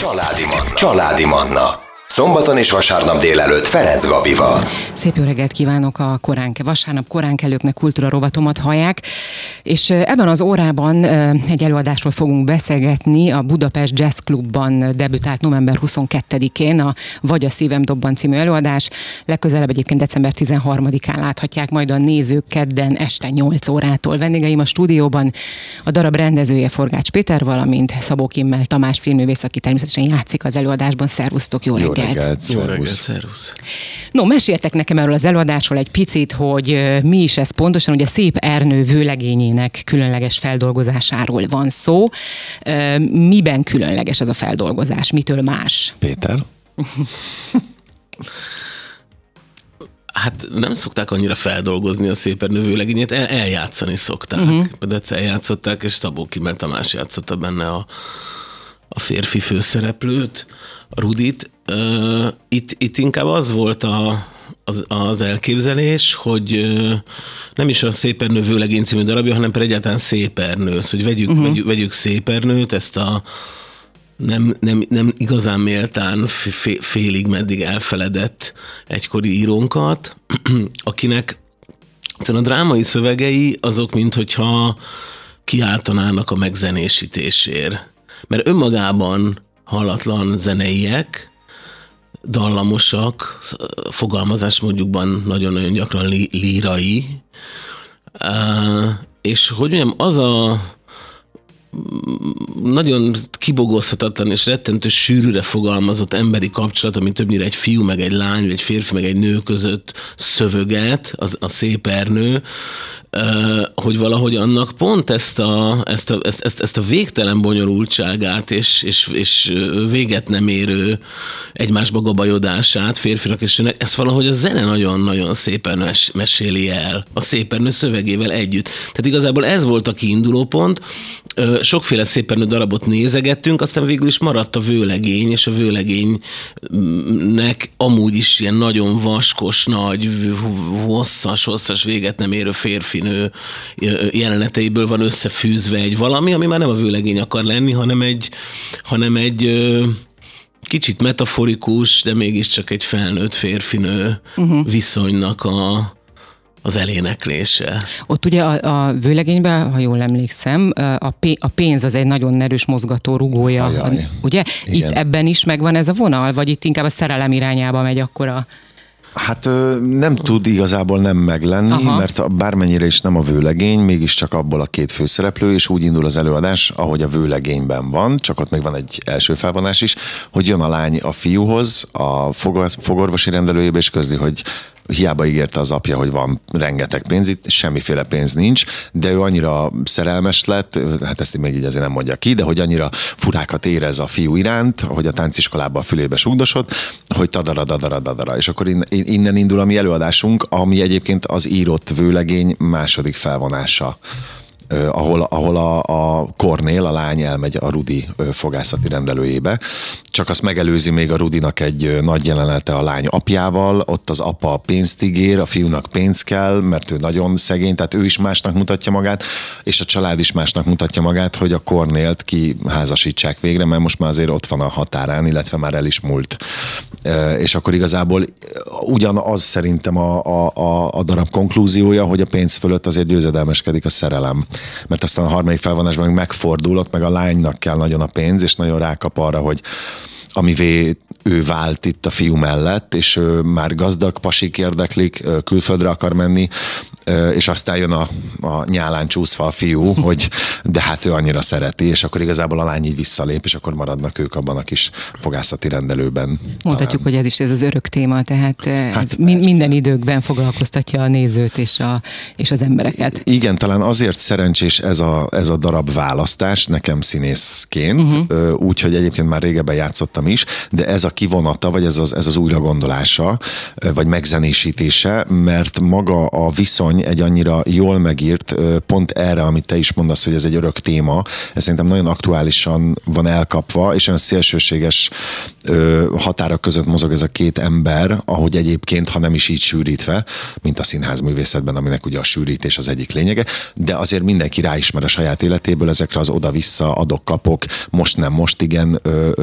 Családi Manna. Családi Manna. Szombaton és vasárnap délelőtt Ferenc Gabival. Szép jó reggelt kívánok a korán, vasárnap koránkelőknek kultúra rovatomat hallják, és ebben az órában egy előadásról fogunk beszélgetni. A Budapest Jazz Clubban debütált november 22-én a Vagy a szívem dobban című előadás. Legközelebb egyébként december 13-án láthatják majd a nézők kedden este 8 órától. Vendégeim a stúdióban a darab rendezője Forgács Péter, valamint Szabó Kimmel Tamás színművész, aki természetesen játszik az előadásban. Szervusztok, jó, jó reggelt! Reggelt! Jó reggelt, szervusz! No, meséltek nekem erről az előadásról egy picit, hogy mi is ez pontosan, ugye Szép Ernő vőlegényének különleges feldolgozásáról van szó. Miben különleges ez a feldolgozás? Mitől más? Péter? Hát nem szokták annyira feldolgozni a szép növőlegényét, el, eljátszani szokták. Uh-huh. De egyszer eljátszották, és Szabó Kimmer Tamás játszotta benne a, a férfi főszereplőt, a Rudit. Itt, itt inkább az volt a, az, az elképzelés, hogy nem is a Szépernő vőlegény című darabja, hanem pedig egyáltalán Szépernő. Szóval, hogy vegyük, uh-huh. vegyük, vegyük Szépernőt, ezt a nem, nem, nem igazán méltán félig meddig elfeledett egykori írónkat, akinek a drámai szövegei azok, minthogyha kiáltanának a megzenésítésért. Mert önmagában hallatlan zeneiek, dallamosak, fogalmazás mondjukban nagyon-nagyon gyakran lírai, és hogy mondjam, az a nagyon kibogozhatatlan és rettentő sűrűre fogalmazott emberi kapcsolat, ami többnyire egy fiú, meg egy lány, vagy egy férfi, meg egy nő között szövöget, az, a szép ernő, hogy valahogy annak pont ezt a, ezt a, ezt, ezt, ezt a végtelen bonyolultságát és, és, és véget nem érő egymásba gabajodását férfinak és nőnek, ezt valahogy a zene nagyon-nagyon szépen mes, meséli el, a szépernő szövegével együtt. Tehát igazából ez volt a kiinduló pont, sokféle szépernő darabot nézegettünk, aztán végül is maradt a vőlegény, és a vőlegénynek amúgy is ilyen nagyon vaskos, nagy, hosszas, hosszas véget nem érő férfi nő jeleneteiből van összefűzve egy valami, ami már nem a vőlegény akar lenni, hanem egy, hanem egy kicsit metaforikus, de mégiscsak egy felnőtt férfinő uh-huh. viszonynak a, az eléneklése. Ott ugye a, a vőlegényben, ha jól emlékszem, a, a pénz az egy nagyon erős mozgató rugója. Ajaj. Ugye? Igen. Itt ebben is megvan ez a vonal, vagy itt inkább a szerelem irányába megy akkor a... Hát nem tud igazából nem meglenni, Aha. mert bármennyire is nem a vőlegény, mégiscsak abból a két főszereplő, és úgy indul az előadás, ahogy a vőlegényben van, csak ott még van egy első felvonás is, hogy jön a lány a fiúhoz, a fogorvosi rendelőjébe, és közli, hogy hiába ígérte az apja, hogy van rengeteg pénz, itt semmiféle pénz nincs, de ő annyira szerelmes lett, hát ezt még így azért nem mondja ki, de hogy annyira furákat érez a fiú iránt, hogy a tánciskolában a fülébe sugdosott, hogy tadara, dadara, dadara. És akkor innen indul a mi előadásunk, ami egyébként az írott vőlegény második felvonása ahol, ahol a, a Kornél, a lány elmegy a Rudi fogászati rendelőjébe, csak azt megelőzi még a Rudinak egy nagy jelenete a lány apjával, ott az apa pénzt ígér, a fiúnak pénz kell, mert ő nagyon szegény, tehát ő is másnak mutatja magát, és a család is másnak mutatja magát, hogy a Kornélt kiházasítsák végre, mert most már azért ott van a határán, illetve már el is múlt. És akkor igazából ugyanaz szerintem a, a, a, a darab konklúziója, hogy a pénz fölött azért győzedelmeskedik a szerelem mert aztán a harmadik felvonásban meg megfordul, ott meg a lánynak kell nagyon a pénz, és nagyon rákap arra, hogy amivé ő vált itt a fiú mellett, és ő már gazdag pasik érdeklik, külföldre akar menni, és aztán jön a, a nyálán csúszva a fiú, hogy de hát ő annyira szereti, és akkor igazából a lány így visszalép, és akkor maradnak ők abban a kis fogászati rendelőben. Mondhatjuk, talán. hogy ez is ez az örök téma, tehát hát ez minden időkben foglalkoztatja a nézőt és, a, és az embereket. Igen, talán azért szerencsés ez a, ez a darab választás nekem színészként, uh-huh. úgyhogy egyébként már régebben játszottam is, de ez a a kivonata, vagy ez az, ez az újragondolása, vagy megzenésítése, mert maga a viszony egy annyira jól megírt, pont erre, amit te is mondasz, hogy ez egy örök téma, ez szerintem nagyon aktuálisan van elkapva, és olyan szélsőséges határok között mozog ez a két ember, ahogy egyébként, ha nem is így sűrítve, mint a színház művészetben, aminek ugye a sűrítés az egyik lényege, de azért mindenki ráismer a saját életéből ezekre az oda-vissza adok-kapok, most nem, most igen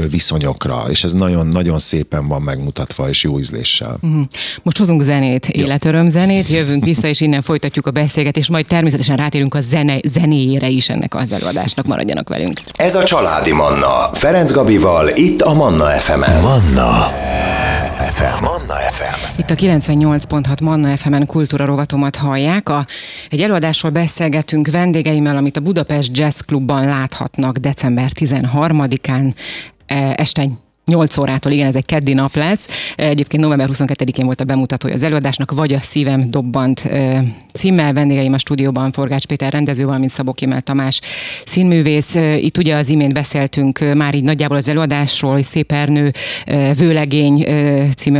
viszonyokra, és ez nagyon-nagyon szépen van megmutatva, és jó ízléssel. Uh-huh. Most hozunk zenét, életöröm zenét, jövünk vissza, és innen folytatjuk a beszélgetést, majd természetesen rátérünk a zene, zenéjére is ennek az előadásnak, maradjanak velünk. Ez a Családi Manna, Ferenc Gabival, itt a Manna FM-en. Manna FM. Manna FM. Itt a 98.6 Manna FM-en kultúra rovatomat hallják. A, egy előadásról beszélgetünk vendégeimmel, amit a Budapest Jazz Clubban láthatnak december 13-án e, este 8 órától, igen, ez egy keddi nap lesz. Egyébként november 22-én volt a bemutatója az előadásnak, vagy a szívem dobbant címmel. Vendégeim a stúdióban Forgács Péter rendező, valamint Szabó Kimel Tamás színművész. Itt ugye az imént beszéltünk már így nagyjából az előadásról, hogy Szépernő Vőlegény című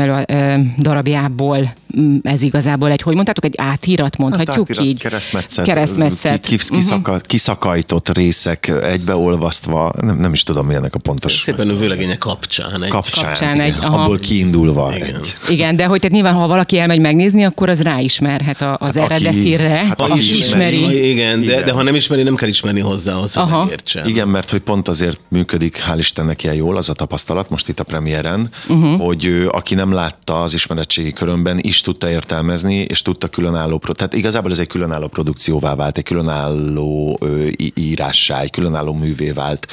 darabjából ez igazából egy, hogy mondtátok, egy átírat mondhatjuk hát átírat, így? Keresztmetszet. Keresztmetszet. Kis, kiszaka, uh-huh. Kiszakajított részek egybeolvasztva, nem, nem is tudom, milyenek a pontos. Szépen Vőlegénye kapcs kapcsán. Egy, kapcsán, kapcsán egy, aha. abból kiindulva. Igen. Egy. igen, de hogy tehát nyilván, ha valaki elmegy megnézni, akkor az ráismerhet az hát eredetire. Hát, ha is ismeri. ismeri. Igen, de, igen. de ha nem ismeri, nem kell ismerni hozzá, az, hogy aha. megértsen. Igen, mert hogy pont azért működik, hál' Istennek ilyen jól az a tapasztalat, most itt a premiéren, uh-huh. hogy ő, aki nem látta az ismeretségi körömben, is tudta értelmezni, és tudta különálló, tehát igazából ez egy különálló produkcióvá vált, egy különálló ö, írássá, egy különálló művé vált,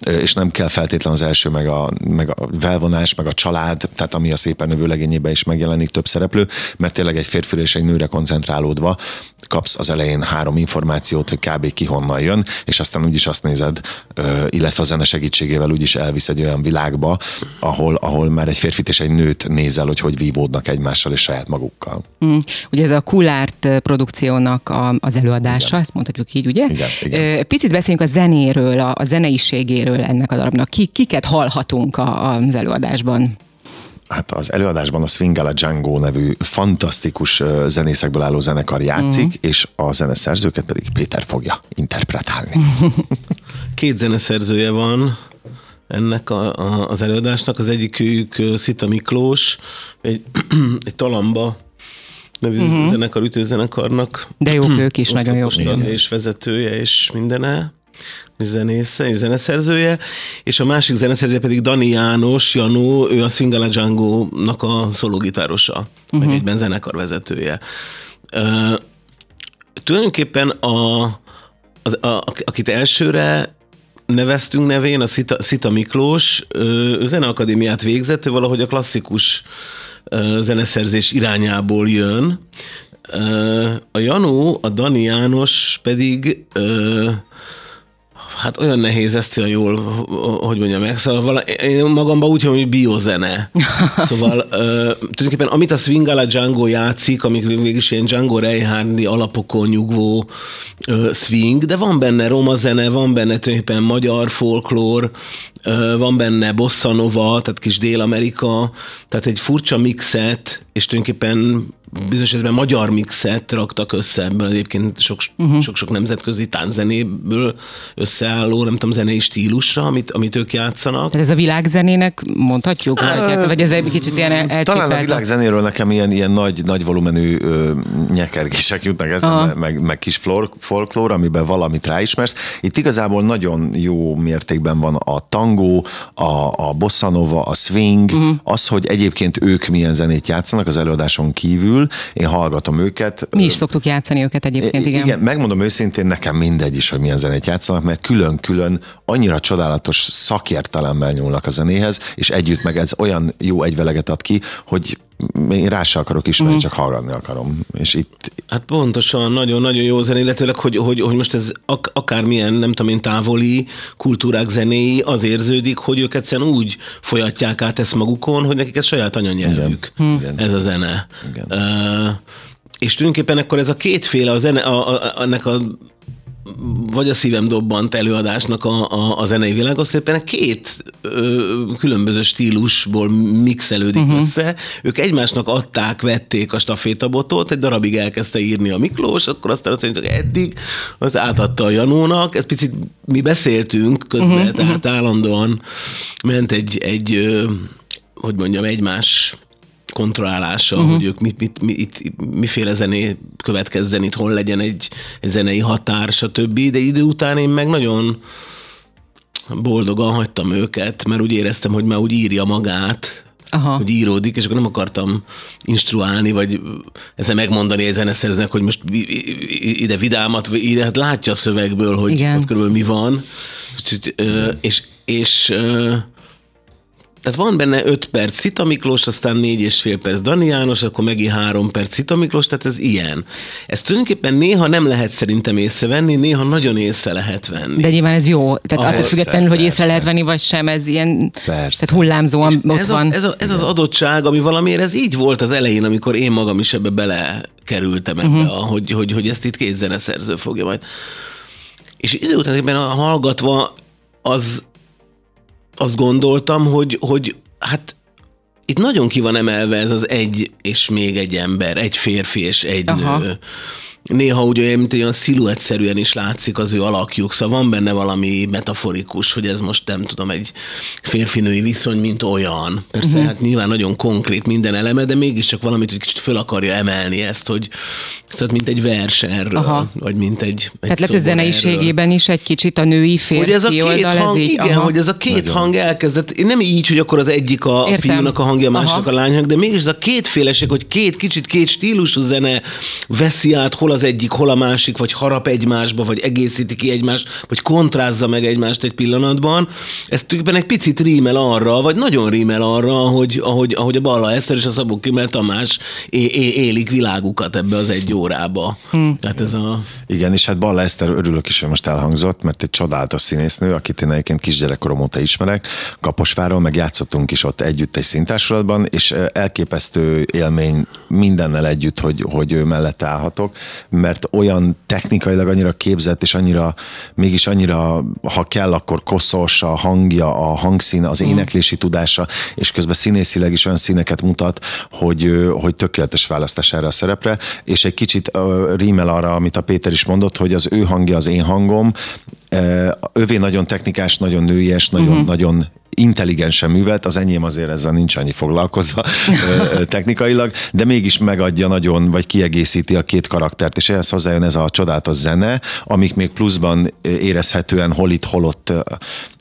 és nem kell feltétlenül az első meg a, meg meg a felvonás, meg a család, tehát ami a szépen növő legényében is megjelenik több szereplő, mert tényleg egy férfi és egy nőre koncentrálódva kapsz az elején három információt, hogy kb. ki honnan jön, és aztán úgyis azt nézed, illetve a zene segítségével úgyis elvisz egy olyan világba, ahol, ahol már egy férfit és egy nőt nézel, hogy hogy vívódnak egymással és saját magukkal. Mm. Ugye ez a Kulárt produkciónak a, az előadása, igen. ezt mondhatjuk így, ugye? Igen, igen. Picit beszéljünk a zenéről, a, a zeneiségéről ennek a darabnak. Ki, kiket hallhatunk a, az előadásban? hát az előadásban a Swingala Django nevű fantasztikus zenészekből álló zenekar játszik, uh-huh. és a zeneszerzőket pedig Péter fogja interpretálni. Két zeneszerzője van ennek a, a, az előadásnak. Az egyikük Szita Miklós, egy, egy talamba nevű uh-huh. zenekar, ütőzenekarnak. De jók ők is, nagyon jók. És vezetője, és mindene zenésze és zeneszerzője, és a másik zeneszerzője pedig Dani János, Janó, ő a Swingala Django-nak a szologitárosa, uh-huh. meg mhm. egyben zenekarvezetője. Uh, tulajdonképpen a, az, a, akit elsőre neveztünk nevén, a Szita, Szita Miklós, ő zeneakadémiát végzett, ő valahogy a klasszikus zeneszerzés irányából jön. A Janó, a Dani János pedig Hát olyan nehéz ezt olyan jól, hogy mondjam meg, szóval vala, én magamban úgy hogy biozene. Szóval uh, tulajdonképpen amit a Swingala Django játszik, amik mégis ilyen Django Reinhardi alapokon nyugvó uh, swing, de van benne roma zene, van benne tulajdonképpen magyar folklór, van benne bossa nova, tehát kis Dél-Amerika, tehát egy furcsa mixet, és tulajdonképpen bizonyos esetben magyar mixet raktak össze ebből egyébként sok, uh-huh. sok-sok nemzetközi tánczenéből összeálló, nem tudom, zenei stílusra, amit, amit ők játszanak. Tehát ez a világzenének mondhatjuk? Vagy, vagy ez egy kicsit ilyen elcsépelt? Talán a világzenéről nekem ilyen, ilyen nagy, nagy volumenű ö, nyekergések jutnak eszembe, meg, meg kis folklór, amiben valamit ráismersz. Itt igazából nagyon jó mértékben van a tangó, a, a bossa nova, a swing, uh-huh. az, hogy egyébként ők milyen zenét játszanak az előadáson kívül, én hallgatom őket. Mi is szoktuk játszani őket egyébként, igen. Igen, megmondom őszintén, nekem mindegy is, hogy milyen zenét játszanak, mert külön-külön annyira csodálatos szakértelemmel nyúlnak a zenéhez, és együtt meg ez olyan jó egyveleget ad ki, hogy én rá se akarok ismerni, mm. csak hallgatni akarom. És itt... Hát pontosan, nagyon-nagyon jó zene, illetőleg, hogy, hogy, hogy most ez ak- akármilyen, nem tudom én, távoli kultúrák zenéi, az érződik, hogy ők egyszerűen úgy folyatják át ezt magukon, hogy nekik ez saját anyanyelvük, Igen. ez a zene. Igen. Uh, és tulajdonképpen akkor ez a kétféle, a zene, a, a, ennek a vagy a szívem dobbant előadásnak a, a, a zenei világhoz, éppen két ö, különböző stílusból mixelődik uh-huh. össze. Ők egymásnak adták, vették a stafétabotot, egy darabig elkezdte írni a Miklós, akkor aztán azt mondjuk, eddig az átadta a Janónak, ez picit mi beszéltünk közben, uh-huh. tehát állandóan ment egy, egy hogy mondjam, egymás kontrollálása, uh-huh. hogy ők mit, mit, mit, mit, miféle zené következzen itt, hol legyen egy, egy zenei határ, stb. De idő után én meg nagyon boldogan hagytam őket, mert úgy éreztem, hogy már úgy írja magát, Aha. hogy íródik, és akkor nem akartam instruálni, vagy ezzel megmondani egy zeneszerzőnek, hogy most ide vidámat, ide, hát látja a szövegből, hogy Igen. ott körülbelül mi van. És, és, és tehát van benne 5 perc Szita Miklós, aztán 4 és fél perc Dani János, akkor megint 3 perc Szita Miklós, tehát ez ilyen. Ez tulajdonképpen néha nem lehet szerintem észrevenni, néha nagyon észre lehet venni. De nyilván ez jó. Tehát ah, attól függetlenül, hogy észre lehet venni, vagy sem, ez ilyen persze. tehát hullámzóan és ott ez van. A, ez, a, ez az adottság, ami valamiért ez így volt az elején, amikor én magam is ebbe belekerültem ebbe, uh-huh. hogy, hogy, hogy ezt itt két zeneszerző fogja majd. És idő után hallgatva az, azt gondoltam, hogy, hogy hát itt nagyon ki van emelve ez az egy és még egy ember, egy férfi és egy Aha. nő néha úgy olyan, mint olyan sziluettszerűen is látszik az ő alakjuk, szóval van benne valami metaforikus, hogy ez most nem tudom, egy férfinői viszony, mint olyan. Persze, uh-huh. hát nyilván nagyon konkrét minden eleme, de mégiscsak valamit, hogy kicsit föl akarja emelni ezt, hogy tehát mint egy vers erről, Aha. vagy mint egy, egy Tehát lehet, hogy zeneiségében is egy kicsit a női férfi hogy ez a két oldal, hang, ez így, igen, aha. hogy ez a két nagyon. hang elkezdett, nem így, hogy akkor az egyik a Értem. fiúnak a hangja, a másik a lánynak, de mégis a kétféleség, hogy két kicsit két stílusú zene veszi át, hol az egyik, hol a másik, vagy harap egymásba, vagy egészíti ki egymást, vagy kontrázza meg egymást egy pillanatban. Ez tulajdonképpen egy picit rímel arra, vagy nagyon rímel arra, ahogy, ahogy, ahogy a Balla Eszter és a Szabó Kimel Tamás é- é- élik világukat ebbe az egy órába. Hmm. Tehát ez a... Igen, és hát Balla Eszter örülök is, hogy most elhangzott, mert egy csodálatos színésznő, akit én egyébként kisgyerekkorom óta ismerek, Kaposváron, meg játszottunk is ott együtt egy szintársulatban, és elképesztő élmény mindennel együtt, hogy, hogy ő mellett állhatok, mert olyan technikailag annyira képzett, és annyira, mégis annyira, ha kell, akkor koszos a hangja, a hangszín, az mm. éneklési tudása, és közben színészileg is olyan színeket mutat, hogy, hogy tökéletes választás erre a szerepre, és egy kicsit rímel arra, amit a Péter is mondott, hogy az ő hangja az én hangom, övé nagyon technikás, nagyon nőies, nagyon, uh-huh. nagyon intelligensen művelt, az enyém azért ezzel nincs annyi foglalkozva technikailag, de mégis megadja nagyon, vagy kiegészíti a két karaktert, és ehhez hozzájön ez a csodálatos zene, amik még pluszban érezhetően hol itt, hol ott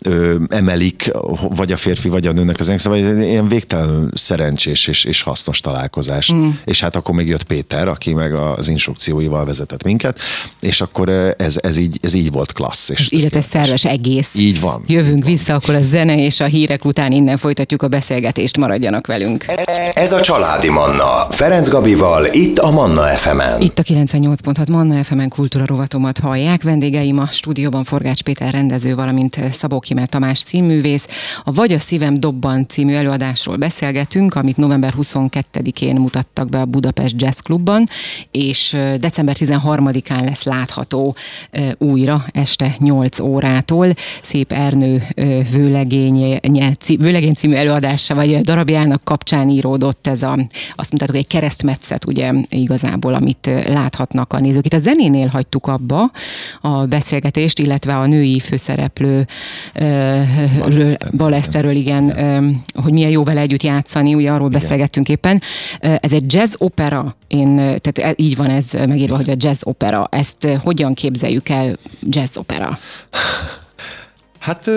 ö, emelik, vagy a férfi, vagy a nőnek az szóval ilyen végtelen szerencsés és, és hasznos találkozás. Mm. És hát akkor még jött Péter, aki meg az instrukcióival vezetett minket, és akkor ez, ez, így, ez így volt klassz. És Illetve szerves egész. Így van. Jövünk így van. vissza akkor a zene és a hírek után innen folytatjuk a beszélgetést, maradjanak velünk. Ez a Családi Manna. Ferenc Gabival, itt a Manna FM-en. Itt a 98.6 Manna FM-en kultúra rovatomat hallják. Vendégeim a stúdióban Forgács Péter rendező, valamint Szabó Kimer Tamás színművész. A Vagy a szívem dobban című előadásról beszélgetünk, amit november 22-én mutattak be a Budapest Jazz Clubban, és december 13-án lesz látható újra este 8 órától. Szép Ernő vőlegény, vőlegény című előadása, vagy darabjának kapcsán íródott ez a, azt mondtátok, egy keresztmetszet, ugye igazából, amit láthatnak a nézők. Itt a zenénél hagytuk abba a beszélgetést, illetve a női főszereplő Baleszterről, igen, hogy milyen jó vele együtt játszani, ugye arról igen. beszélgettünk éppen. Ez egy jazz opera, én, tehát e, így van ez megírva, hogy a jazz opera. Ezt hogyan képzeljük el jazz opera? Hát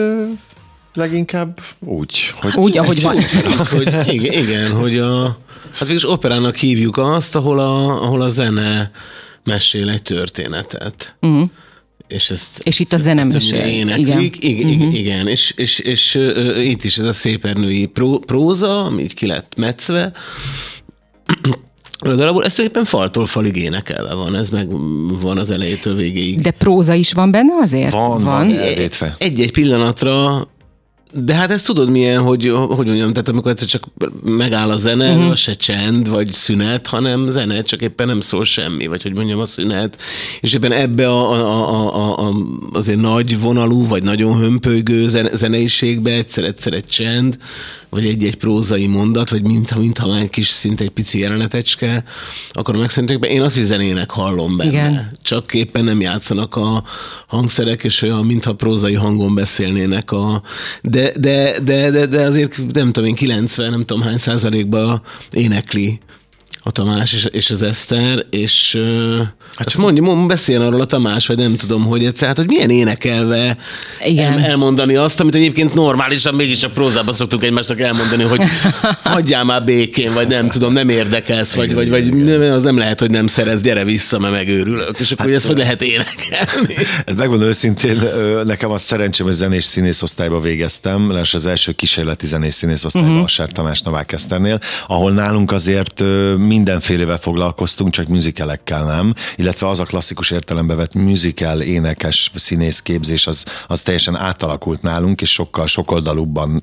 leginkább úgy, hogy... Úgy, ahogy van. hogy, igen, igen, hogy a... Hát végülis operának hívjuk azt, ahol a, ahol a zene mesél egy történetet. Uh-huh. És, ezt, és itt a zene mesél. Éneklik, igen, igen, uh-huh. igen. és, és, és uh, itt is ez a szépernői pró, próza, ami így ki lett metszve, a darabból ez tulajdonképpen faltól falig énekelve van, ez meg van az elejétől végéig. De próza is van benne azért? Van, van. van Egy-egy pillanatra de hát ezt tudod milyen, hogy, hogy mondjam, tehát amikor egyszer csak megáll a zene, uh-huh. se csend, vagy szünet, hanem zene, csak éppen nem szól semmi, vagy hogy mondjam, a szünet. És ebben ebbe a, a, a, a, azért nagy vonalú, vagy nagyon hömpölygő zeneiségbe egyszer-egyszer egy csend, vagy egy-egy prózai mondat, vagy mintha, mintha már egy kis szinte egy pici jelenetecske, akkor megszerintek be, én azt is zenének hallom benne. Igen. Csak éppen nem játszanak a hangszerek, és olyan, mintha prózai hangon beszélnének a... De, de, de, de, de azért nem tudom én, 90, nem tudom hány százalékban énekli a Tamás és, és az Eszter, és hát azt mondja, mond, beszéljen arról a Tamás, vagy nem tudom, hogy egyszer, hát, hogy milyen énekelve Igen. El, elmondani azt, amit egyébként normálisan mégis a prózában szoktuk egymásnak elmondani, hogy hagyjál már békén, vagy nem tudom, nem érdekelsz, vagy, vagy, vagy nem, az nem lehet, hogy nem szerez, gyere vissza, mert megőrülök. És akkor hát, ezt hogy lehet énekelni? Ez megmondom őszintén, nekem az szerencsém, hogy zenés színészosztályba végeztem, és az első kísérleti zenés színészosztályba uh-huh. Asár Tamás Novák Eszternél, ahol nálunk azért mindenfélevel foglalkoztunk, csak műzikelekkel nem, illetve az a klasszikus értelembe vett műzikel, énekes, színész képzés, az, az teljesen átalakult nálunk, és sokkal sokoldalúbban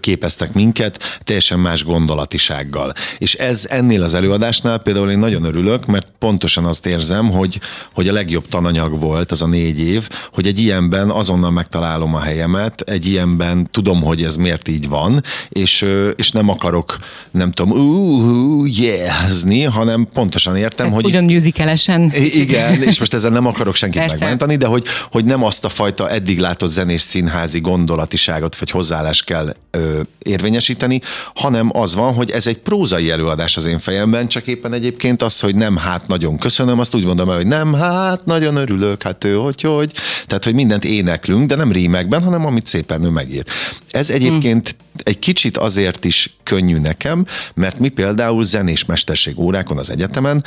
képeztek minket, teljesen más gondolatisággal. És ez ennél az előadásnál például én nagyon örülök, mert pontosan azt érzem, hogy, hogy a legjobb tananyag volt az a négy év, hogy egy ilyenben azonnal megtalálom a helyemet, egy ilyenben tudom, hogy ez miért így van, és, és nem akarok, nem tudom, uh, yeah, jazzni, hanem pontosan értem, Tehát hogy... Ugyan musicalesen. Igen, és most ezzel nem akarok senkit Persze. megbántani, de hogy, hogy nem azt a fajta eddig látott zenés színházi gondolatiságot vagy hozzáállást kell ö, érvényesíteni, hanem az van, hogy ez egy prózai előadás az én fejemben, csak éppen egyébként az, hogy nem hát nagyon köszönöm, azt úgy mondom el, hogy nem hát nagyon örülök, hát ő hogy, hogy. Tehát, hogy mindent éneklünk, de nem rímekben, hanem amit szépen ő megír. Ez egyébként hmm egy kicsit azért is könnyű nekem, mert mi például zenés mesterség órákon az egyetemen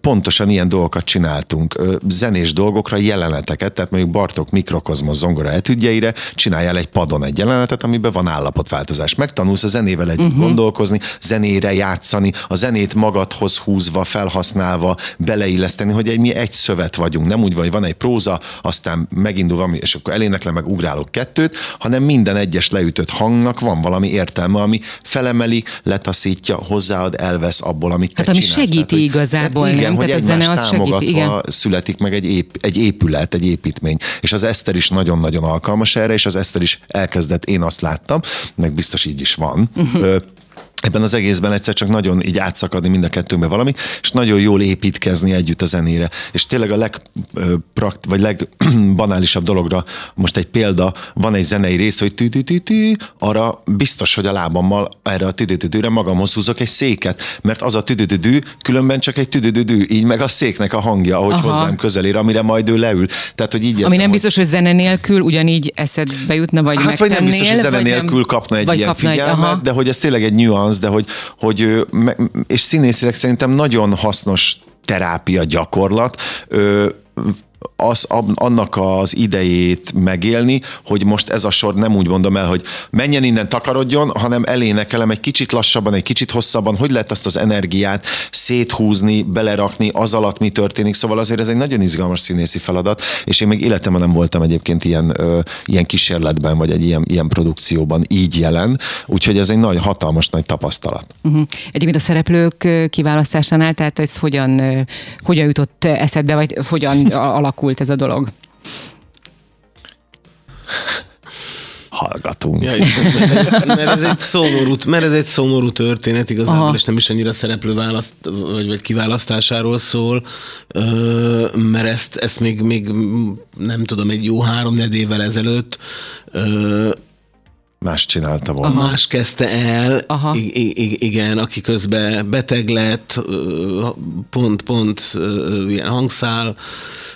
pontosan ilyen dolgokat csináltunk. Zenés dolgokra jeleneteket, tehát mondjuk Bartok mikrokozmos zongora etüdjeire csináljál egy padon egy jelenetet, amiben van állapotváltozás. Megtanulsz a zenével együtt uh-huh. gondolkozni, zenére játszani, a zenét magadhoz húzva, felhasználva, beleilleszteni, hogy egy, mi egy szövet vagyunk. Nem úgy van, hogy van egy próza, aztán megindul valami, és akkor eléneklem, meg ugrálok kettőt, hanem minden egyes leütött hangnak van valami értelme, ami felemeli, letaszítja, hozzáad, elvesz abból, amit te hát, ami csinálsz. segíti Igazából, igen, nem? hogy Tehát a zene az segít, igen. születik meg egy, ép, egy épület, egy építmény. És az Eszter is nagyon-nagyon alkalmas erre, és az Eszter is elkezdett, én azt láttam, meg biztos így is van. Uh-huh ebben az egészben egyszer csak nagyon így átszakadni mind a kettőnkbe valami, és nagyon jól építkezni együtt a zenére. És tényleg a legprakt, vagy legbanálisabb dologra, most egy példa, van egy zenei rész, hogy tü tü arra biztos, hogy a lábammal erre a tü tü re magamhoz húzok egy széket, mert az a tü tü különben csak egy tü tü így meg a széknek a hangja, ahogy Aha. hozzám közelér, amire majd ő leül. Tehát, hogy így Ami nem biztos, hogy zene nélkül ugyanígy eszedbe jutna, vagy Hát vagy nem biztos, hogy zene nélkül kapna egy ilyen figyelmet, de hogy ez tényleg egy nyuansz, az, de hogy, hogy és színészileg szerintem nagyon hasznos terápia gyakorlat, az, annak az idejét megélni, hogy most ez a sor nem úgy mondom el, hogy menjen innen, takarodjon, hanem elénekelem egy kicsit lassabban, egy kicsit hosszabban, hogy lehet azt az energiát széthúzni, belerakni, az alatt mi történik. Szóval azért ez egy nagyon izgalmas színészi feladat, és én még életemben nem voltam egyébként ilyen, ö, ilyen kísérletben, vagy egy ilyen, ilyen produkcióban így jelen, úgyhogy ez egy nagy, hatalmas nagy tapasztalat. Uh-huh. Egyébként a szereplők kiválasztásánál, tehát ez hogyan, hogyan jutott eszedbe, vagy hogyan alakult alakult ez a dolog? hallgatunk. Ja, mert, ez egy szomorú, mert ez egy szomorú történet igazából, Aha. és nem is annyira szereplő választ, vagy, vagy kiválasztásáról szól, mert ezt, ezt még, még nem tudom, egy jó három évvel ezelőtt Más csinálta volna. Aha. Más kezdte el, Aha. I- I- igen, aki közben beteg lett, pont, pont ilyen hangszál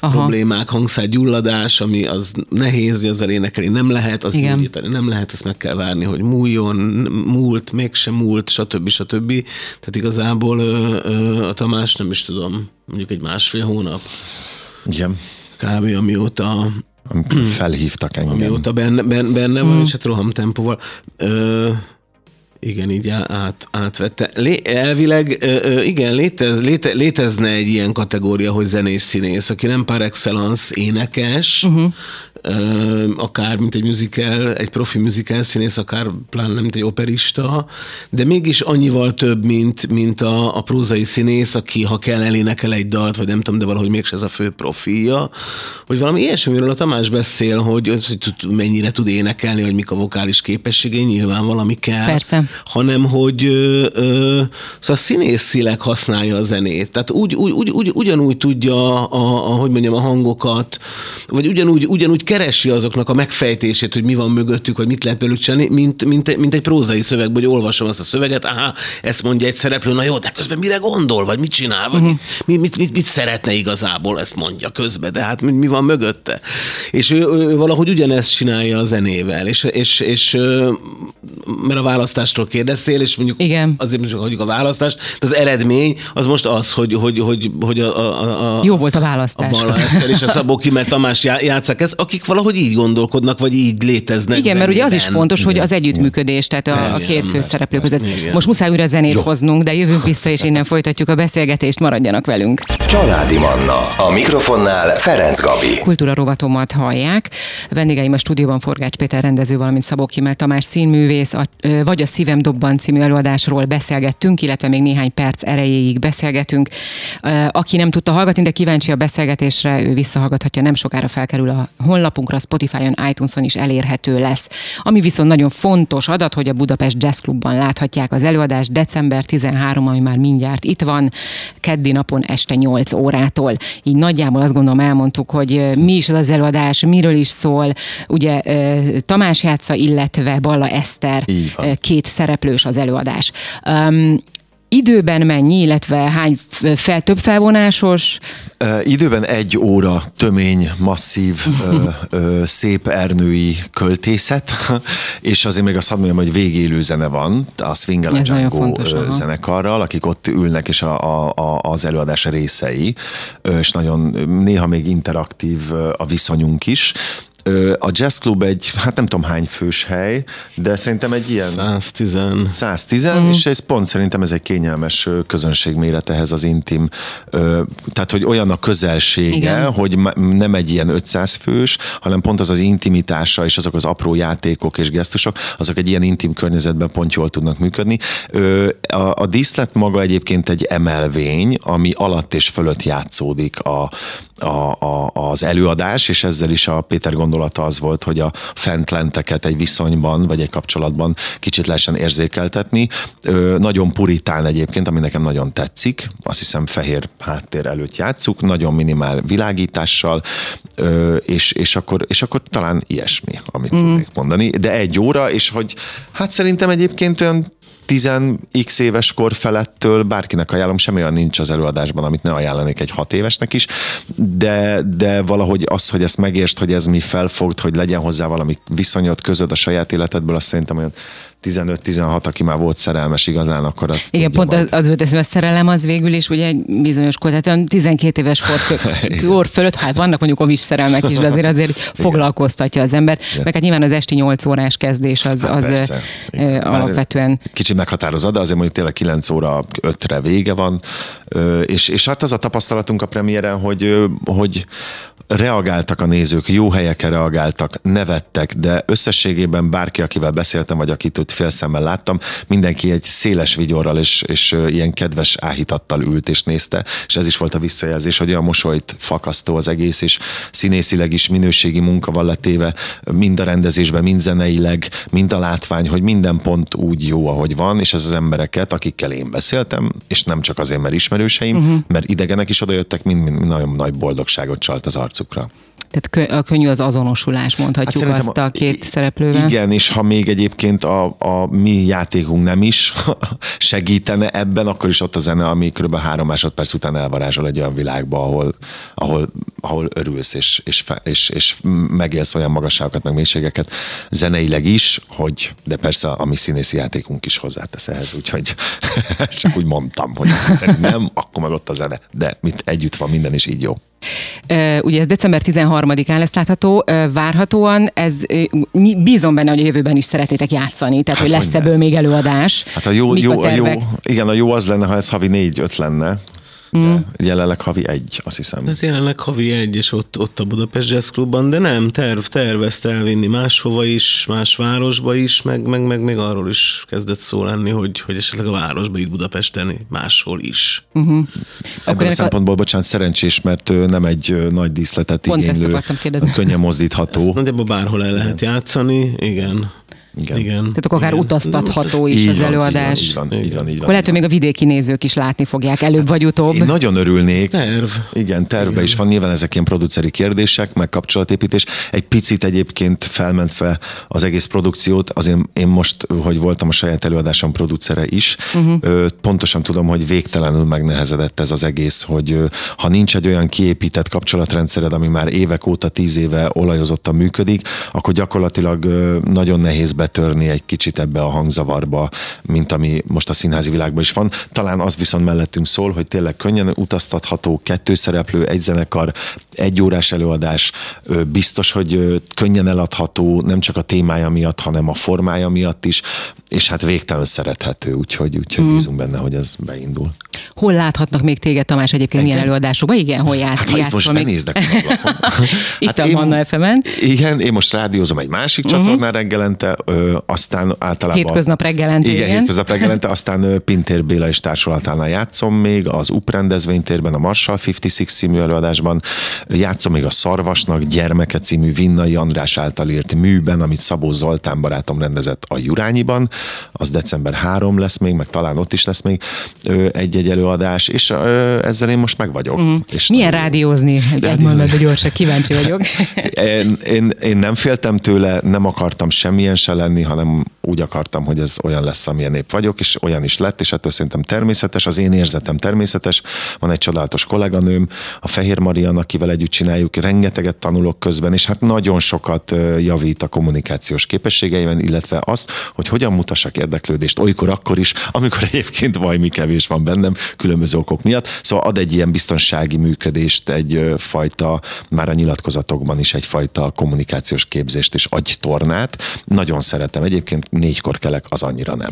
Aha. problémák, hangszál gyulladás, ami az nehéz, hogy azzal énekelni nem lehet, az gyógyítani nem lehet, ezt meg kell várni, hogy múljon, múlt, mégsem múlt, stb. stb. Tehát igazából a Tamás nem is tudom, mondjuk egy másfél hónap. Igen. Kb. amióta felhívtak engem. Amióta benne, benne, benne van, mm. és hát roham tempóval. Ö, igen, így át, átvette. Lé, elvileg, ö, ö, igen, létez, léte, létezne egy ilyen kategória, hogy zenés színész, aki nem par excellence énekes, uh-huh. Akár mint egy musical, egy profi musical színész, akár pláne mint egy operista, de mégis annyival több, mint, mint a, a prózai színész, aki ha kell elénekel egy dalt, vagy nem tudom, de valahogy mégse ez a fő profilja, hogy valami ilyesmiről a Tamás beszél, hogy, hogy mennyire tud énekelni, vagy mik a vokális képességei, nyilván valami kell. Persze. Hanem, hogy ö, ö, szóval színészileg használja a zenét. Tehát úgy, úgy, úgy, úgy ugyanúgy tudja a, a, hogy mondjam, a hangokat, vagy ugyanúgy, ugyanúgy keresi azoknak a megfejtését, hogy mi van mögöttük, hogy mit lehet belőlük csinálni, mint, mint, mint egy prózai szöveg, hogy olvasom azt a szöveget, aha, ezt mondja egy szereplő, na jó, de közben mire gondol, vagy mit csinál, vagy uh-huh. mit, mit, mit, mit, szeretne igazából, ezt mondja közben, de hát mi, mi van mögötte. És ő, ő valahogy ugyanezt csinálja a zenével, és, és, és mert a választásról kérdeztél, és mondjuk Igen. azért mondjuk hagyjuk a választást, de az eredmény az most az, hogy, hogy, hogy, hogy a, a, a, Jó volt a választás. A Balla Eszter és a Szabó Kimer Tamás játszák ezt, akik valahogy így gondolkodnak, vagy így léteznek. Igen, mert ugye az is fontos, hogy az együttműködés, tehát a, a két főszereplő között. Igen. Most muszáj újra zenét Jó. hoznunk, de jövünk vissza, és innen folytatjuk a beszélgetést, maradjanak velünk. Családi Manna. A mikrofonnál Ferenc Gabi. Kultúra rovatomat hallják. Vendégeim a stúdióban Forgács Péter rendező, valamint Szabó Kimel Tamás színművész, a, vagy a Szívem Dobban című előadásról beszélgettünk, illetve még néhány perc erejéig beszélgetünk. Aki nem tudta hallgatni, de kíváncsi a beszélgetésre, ő visszahallgathatja, nem sokára felkerül a honlapunkra, Spotify-on, iTunes-on is elérhető lesz. Ami viszont nagyon fontos adat, hogy a Budapest Jazz Clubban láthatják az előadást december 13, ami már mindjárt itt van, keddi napon este 8 órától. Így nagyjából azt gondolom elmondtuk, hogy mi is az előadás, miről is szól. Ugye Tamás játsza, illetve Balla Eszter két szereplős az előadás. Um, időben mennyi, illetve hány fel, több felvonásos? Uh, időben egy óra tömény, masszív, uh, uh, szép ernői költészet, és azért még azt hadd mondjam, hogy végélő zene van, a Swing Django zenekarral, akik ott ülnek, és a, a, a, az előadás részei, és nagyon néha még interaktív a viszonyunk is, a Jazz Club egy, hát nem tudom hány fős hely, de szerintem egy ilyen... 110. 110, mm. és ez pont szerintem ez egy kényelmes közönségméret ehhez az intim, tehát hogy olyan a közelsége, Igen. hogy nem egy ilyen 500 fős, hanem pont az az intimitása és azok az apró játékok és gesztusok, azok egy ilyen intim környezetben pont jól tudnak működni. A, a díszlet maga egyébként egy emelvény, ami alatt és fölött játszódik a, a, a, az előadás, és ezzel is a Péter gondolata az volt, hogy a fentlenteket egy viszonyban, vagy egy kapcsolatban kicsit lehessen érzékeltetni. Ö, nagyon puritán egyébként, ami nekem nagyon tetszik, azt hiszem fehér háttér előtt játszuk, nagyon minimál világítással, ö, és, és, akkor, és akkor talán ilyesmi, amit mm. tudnék mondani. De egy óra, és hogy hát szerintem egyébként olyan 10x éves kor felettől bárkinek ajánlom, semmi olyan nincs az előadásban, amit ne ajánlanék egy hat évesnek is, de, de valahogy az, hogy ezt megértsd, hogy ez mi felfogd, hogy legyen hozzá valami viszonyot közöd a saját életedből, azt szerintem olyan 15-16, aki már volt szerelmes igazán, akkor azt Igen, pont az, az volt ez, a szerelem az végül is ugye egy bizonyos kor, tehát 12 éves kor, fölött, hát vannak mondjuk ovis szerelmek is, de azért azért foglalkoztatja az embert, Igen. meg hát nyilván az esti 8 órás kezdés az, hát az persze. alapvetően. Kicsit meghatározza, de azért mondjuk tényleg 9 óra 5-re vége van, és, és hát az a tapasztalatunk a premiéren, hogy, hogy reagáltak a nézők, jó helyeken reagáltak, nevettek, de összességében bárki, akivel beszéltem, vagy akit ott félszemmel láttam, mindenki egy széles vigyorral és, és ilyen kedves áhítattal ült és nézte, és ez is volt a visszajelzés, hogy olyan mosolyt fakasztó az egész, és színészileg is minőségi munka van letéve, mind a rendezésben, mind zeneileg, mind a látvány, hogy minden pont úgy jó, ahogy van, és ez az embereket, akikkel én beszéltem, és nem csak azért, mert ismerőseim, uh-huh. mert idegenek is odajöttek, mind, mind nagyon nagy boldogságot csalt az arcukra. Tehát a könnyű az azonosulás, mondhatjuk hát azt a két szereplővel. Igen, és ha még egyébként a, a mi játékunk nem is segítene ebben, akkor is ott a zene, ami kb. három másodperc után elvarázsol egy olyan világba, ahol, ahol, ahol örülsz, és, és, és, és megélsz olyan magasságokat, meg mélységeket zeneileg is, hogy, de persze a mi színészi játékunk is hozzátesz ehhez, úgyhogy csak úgy mondtam, hogy nem, akkor meg ott a zene, de mit együtt van minden, is így jó. Ugye december 13-án lesz látható, várhatóan. Ez bízom benne, hogy a jövőben is szeretnétek játszani, tehát hát hogy lesz ebből még előadás. Hát a jó, jó, a jó, igen, a jó az lenne, ha ez havi négy-öt lenne, Mm. jelenleg havi egy, azt hiszem. Ez jelenleg havi egy, és ott, ott a Budapest Jazz Clubban, de nem, terv, tervezte elvinni máshova is, más városba is, meg, meg, meg még arról is kezdett szó lenni, hogy, hogy esetleg a városba itt Budapesten máshol is. Uh-huh. Ebből a szempontból, a... bocsánat, szerencsés, mert nem egy nagy díszletet Pont igénylő, könnyen mozdítható. Ezt nagyjából bárhol el lehet játszani, igen. Igen. Igen. Tehát akkor akár Igen. utaztatható is így az van, előadás. Így van, így van, így van, így van. Lehet, hogy még a vidéki nézők is látni fogják előbb vagy utóbb. Én nagyon örülnék. Terv. Igen, tervbe Igen. is van. Nyilván ezek ilyen produceri kérdések, meg kapcsolatépítés. Egy picit egyébként felmentve az egész produkciót, azért én most, hogy voltam a saját előadásom producere is, uh-huh. pontosan tudom, hogy végtelenül megnehezedett ez az egész, hogy ha nincs egy olyan kiépített kapcsolatrendszered, ami már évek óta, tíz éve olajozottan működik, akkor gyakorlatilag nagyon nehéz betörni egy kicsit ebbe a hangzavarba, mint ami most a színházi világban is van. Talán az viszont mellettünk szól, hogy tényleg könnyen utaztatható, kettő szereplő, egy zenekar, egy órás előadás, biztos, hogy könnyen eladható, nem csak a témája miatt, hanem a formája miatt is, és hát végtelen szerethető, úgyhogy, úgyhogy mm. bízunk benne, hogy ez beindul. Hol láthatnak még téged, Tamás, egyébként Engem? milyen előadásokban? Igen, hol jár, hát, itt most még... benéznek Itt hát a Manna fm Igen, én most rádiózom egy másik uh-huh. csatornán reggelente, ö, aztán általában... Hétköznap reggelente, igen. Igen, hétköznap reggelente, aztán ö, Pintér Béla és társulatánál játszom még, az UP rendezvénytérben, a Marshall 56 című előadásban, játszom még a Szarvasnak gyermeke című Vinnai András által írt műben, amit Szabó Zoltán barátom rendezett a Jurányiban, az december 3 lesz még, meg talán ott is lesz még egy-egy előadás, és ezzel én most meg vagyok. Mm. És Milyen nagyon... rádiózni? Egy mondat, gyorsan, kíváncsi vagyok. én, én, én nem féltem tőle, nem akartam semmilyen se lenni, hanem úgy akartam, hogy ez olyan lesz, amilyen nép vagyok, és olyan is lett, és ettől szerintem természetes, az én érzetem természetes. Van egy csodálatos kolléganőm, a Fehér Marian, akivel együtt csináljuk, rengeteget tanulok közben, és hát nagyon sokat javít a kommunikációs képességeiben, illetve azt, hogy hogyan mutassak érdeklődést olykor akkor is, amikor egyébként valami kevés van bennem, különböző okok miatt. Szóval ad egy ilyen biztonsági működést, egy fajta, már a nyilatkozatokban is egyfajta kommunikációs képzést és agytornát. Nagyon szeretem. Egyébként négykor kelek, az annyira nem.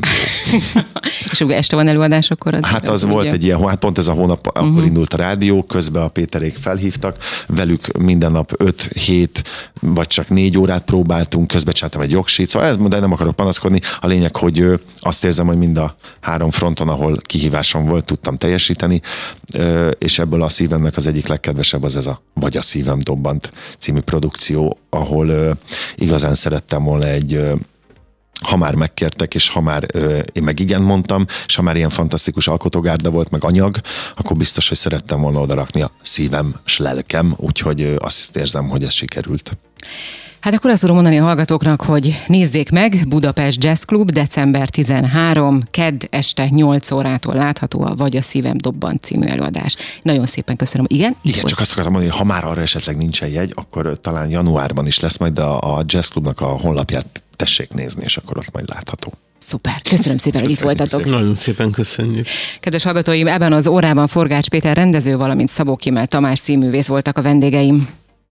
és ugye este van előadás, akkor az... Hát az volt ugye? egy ilyen, hát pont ez a hónap, uh-huh. akkor mhm. indult a rádió, közben a Péterék felhívtak, velük minden nap 5-7 vagy csak négy órát próbáltunk, közben csináltam egy jogsít, szóval de nem akarok panaszkodni. A lényeg, hogy azt érzem, hogy mind a három fronton, ahol kihívásom volt, tudtam teljesíteni, és ebből a szívemnek az egyik legkedvesebb az ez a Vagy a szívem dobbant című produkció, ahol igazán szerettem volna egy ha már megkértek, és ha már ö, én meg igen mondtam, és ha már ilyen fantasztikus alkotógárda volt, meg anyag, akkor biztos, hogy szerettem volna odarakni a szívem s lelkem, úgyhogy ö, azt érzem, hogy ez sikerült. Hát akkor azt tudom mondani a hallgatóknak, hogy nézzék meg, Budapest Jazz Club, december 13, kedd este 8 órától látható a Vagy a szívem dobban című előadás. Nagyon szépen köszönöm. Igen? Igen, csak azt akartam mondani, hogy ha már arra esetleg nincsen jegy, akkor talán januárban is lesz majd a, a Jazz Clubnak a honlapját tessék nézni, és akkor ott majd látható. Szuper, köszönöm szépen, hogy itt voltatok. Szépen. Nagyon szépen köszönjük. Kedves hallgatóim, ebben az órában Forgács Péter rendező, valamint Szabó Kimel Tamás színművész voltak a vendégeim.